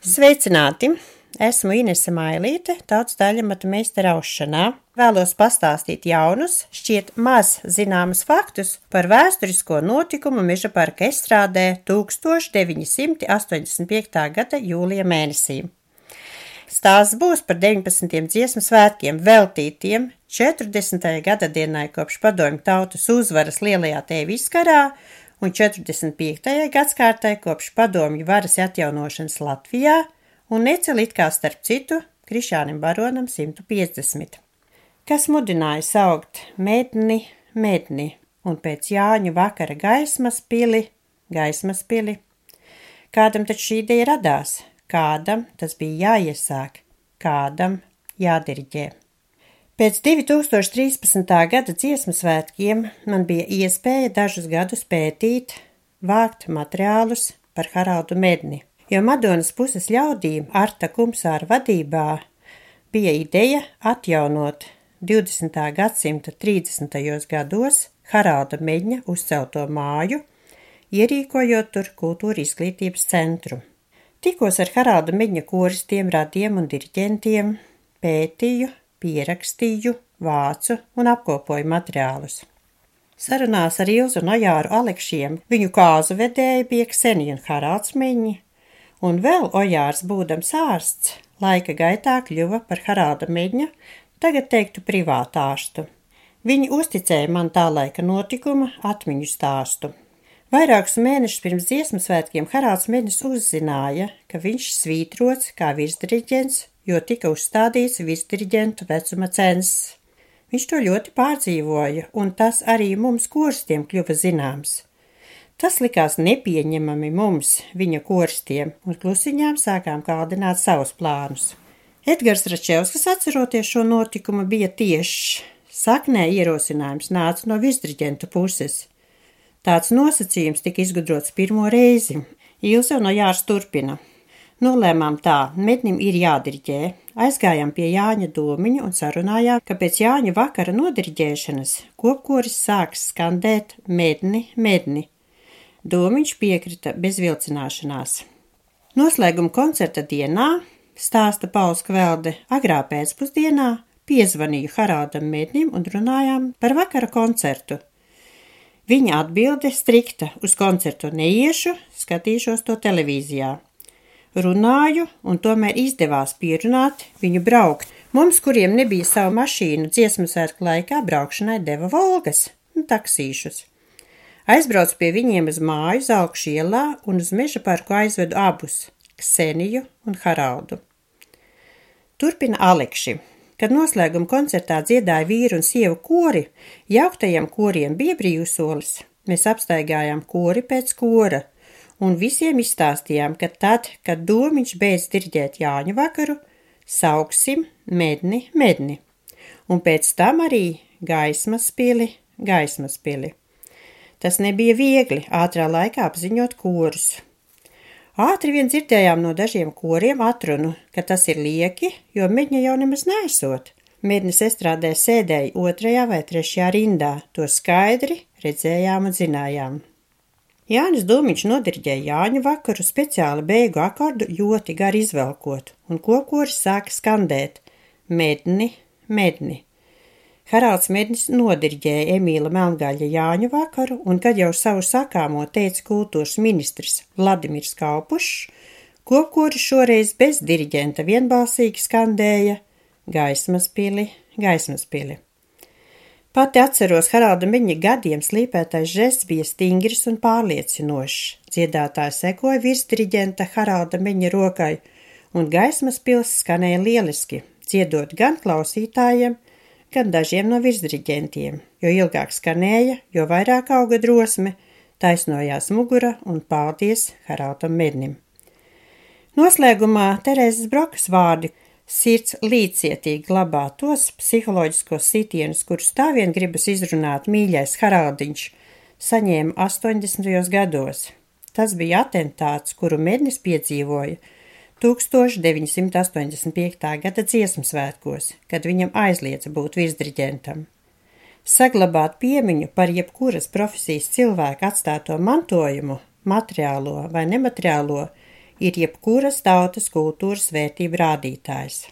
Sveicināti! Esmu Inese Mailīte, tautas daļamata meistara aušanā. Vēlos pastāstīt jaunus, šķiet maz zināmus faktus par vēsturisko notikumu Meža parka estrādē 1985. gada jūlija mēnesī. Stāsts būs par 19. dziesmu svētkiem veltītiem 40. gada dienai kopš padomju tautas uzvaras lielajā tēvis karā un 45. gadskārtai kopš padomju varas atjaunošanas Latvijā un necel it kā starp citu Krišānam Baronam 150. Kas mudināja saukt medni, medni, un pēc Jāņu vakara gaismas pili, gaismas pili. Kādam taču šī ideja radās, kādam tas bija jāiesāk, kādam jādiriģē. Pēc 2013. gada dziesmu svētkiem man bija iespēja dažus gadus pētīt, vākt materiālus par Haraldu Medni, jo Madonas puses ļaudīm Arta Kumsāra vadībā bija ideja atjaunot 20. gadsimta 30. gados Haralda Medņa uzcelto māju, ierīkojot tur kultūra izglītības centru. Tikos ar Haralda Medņa koristiem, radiem un diriģentiem, pētīju, pierakstīju, vācu un apkopoju materiālus. Sarunās ar Ilzu Nojāru Alekšiem viņu kāzu vedēja bija Ksenija Haralds Miņi, un vēl Ojārs būdams ārsts, laika gaitā kļuva par Haralda Miņa, tagad teiktu privātāstu. Viņi uzticēja man tā laika notikuma atmiņu stāstu. Vairākus mēnešus pirms dziesmu svētkiem Haralds Meņš uzzināja, ka viņš svītrots kā virsdiriģents jo tika uzstādīts virsdiriģentu vecuma census. Viņš to ļoti pārdzīvoja, un tas arī mums korstiem kļuva zināms. Tas likās nepieņemami mums, viņa korstiem, un klusiņām sākām kaldināt savus plānus. Edgars Račevskis, atceroties šo notikumu, bija tieši saknē ierosinājums nāca no virsdiriģentu puses. Tāds nosacījums tika izgudrots pirmo reizi. Ilse no Jārs turpina. Nolēmām tā, mednim ir jādiriģē. Aizgājām pie Jāņa domiņa un sarunājām, ka pēc Jāņa vakara nodiriģēšanas kopkoris sāks skandēt medni, medni. Domiņš piekrita bez vilcināšanās. Noslēguma koncerta dienā, stāsta Pauls Kvelde, agrā pēcpusdienā piezvanīju Haraldam Mednim un runājām par vakara koncertu. Viņa atbilde strikta uz koncertu neiešu, skatīšos to televīzijā. Runāju, un tomēr izdevās pierunāt viņu braukt. Mums, kuriem nebija savu mašīnu, dziesmu svētku laikā braukšanai deva volgas un taksīšus. Aizbraucu pie viņiem uz māju augšu ielā un uz meža parku aizvedu abus - Kseniju un Haraldu. Turpina Alekši. Kad noslēguma koncertā dziedāja vīru un sievu kori, jauktajiem koriem bija brīvsolis. Mēs apstaigājām kori pēc kora, un visiem izstāstījām, ka tad, kad domiņš beidz dirģēt Jāņu vakaru, sauksim medni, medni, un pēc tam arī gaismas pili, gaismas pili. Tas nebija viegli ātrā laikā apziņot korus. Ātri vien dzirdējām no dažiem koriem atrunu, ka tas ir lieki, jo medņa jau nemaz nesot. Mednis estrādē sēdēja otrajā vai trešajā rindā, to skaidri redzējām un zinājām. Jānis Dūmiņš nodirģēja Jāņu vakaru speciāli beigu akordu ļoti gari izvelkot, un kokoris sāka skandēt – medni, medni. Haralds Mednis nodirģēja Emīla Melngaļa Jāņu vakaru, un kad jau savu sakāmo teica kultūras ministrs Vladimirs Kaupušs, kokoris šoreiz bez diriģenta vienbalsīgi skandēja – gaismas pili, gaismas pili. Pati atceros Haralda Miņa gadiem slīpētais žests bija stingrs un pārliecinošs. Dziedātāja sekoja virsdiriģenta Haralda Miņa rokai, un gaismas pils skanēja lieliski, dziedot gan klausītājiem, gan dažiem no virsdiriģentiem, jo ilgāk skanēja, jo vairāk auga drosme, taisnojās mugura un paldies Haraldam Mirnim. Noslēgumā Terēzes Brokas vārdi, Sirds līdzietīgi glabā tos psiholoģiskos sitienus, kurus tā vien gribas izrunāt mīļais Haraldiņš, saņēma 80. gados. Tas bija atentāts, kuru Mednis piedzīvoja 1985. gada dziesmu svētkos, kad viņam aizliedza būt virsdiriģentam. Saglabāt piemiņu par jebkuras profesijas cilvēku atstāto mantojumu, materiālo vai nemateriālo, ir jebkuras tautas kultūras vērtību rādītājs.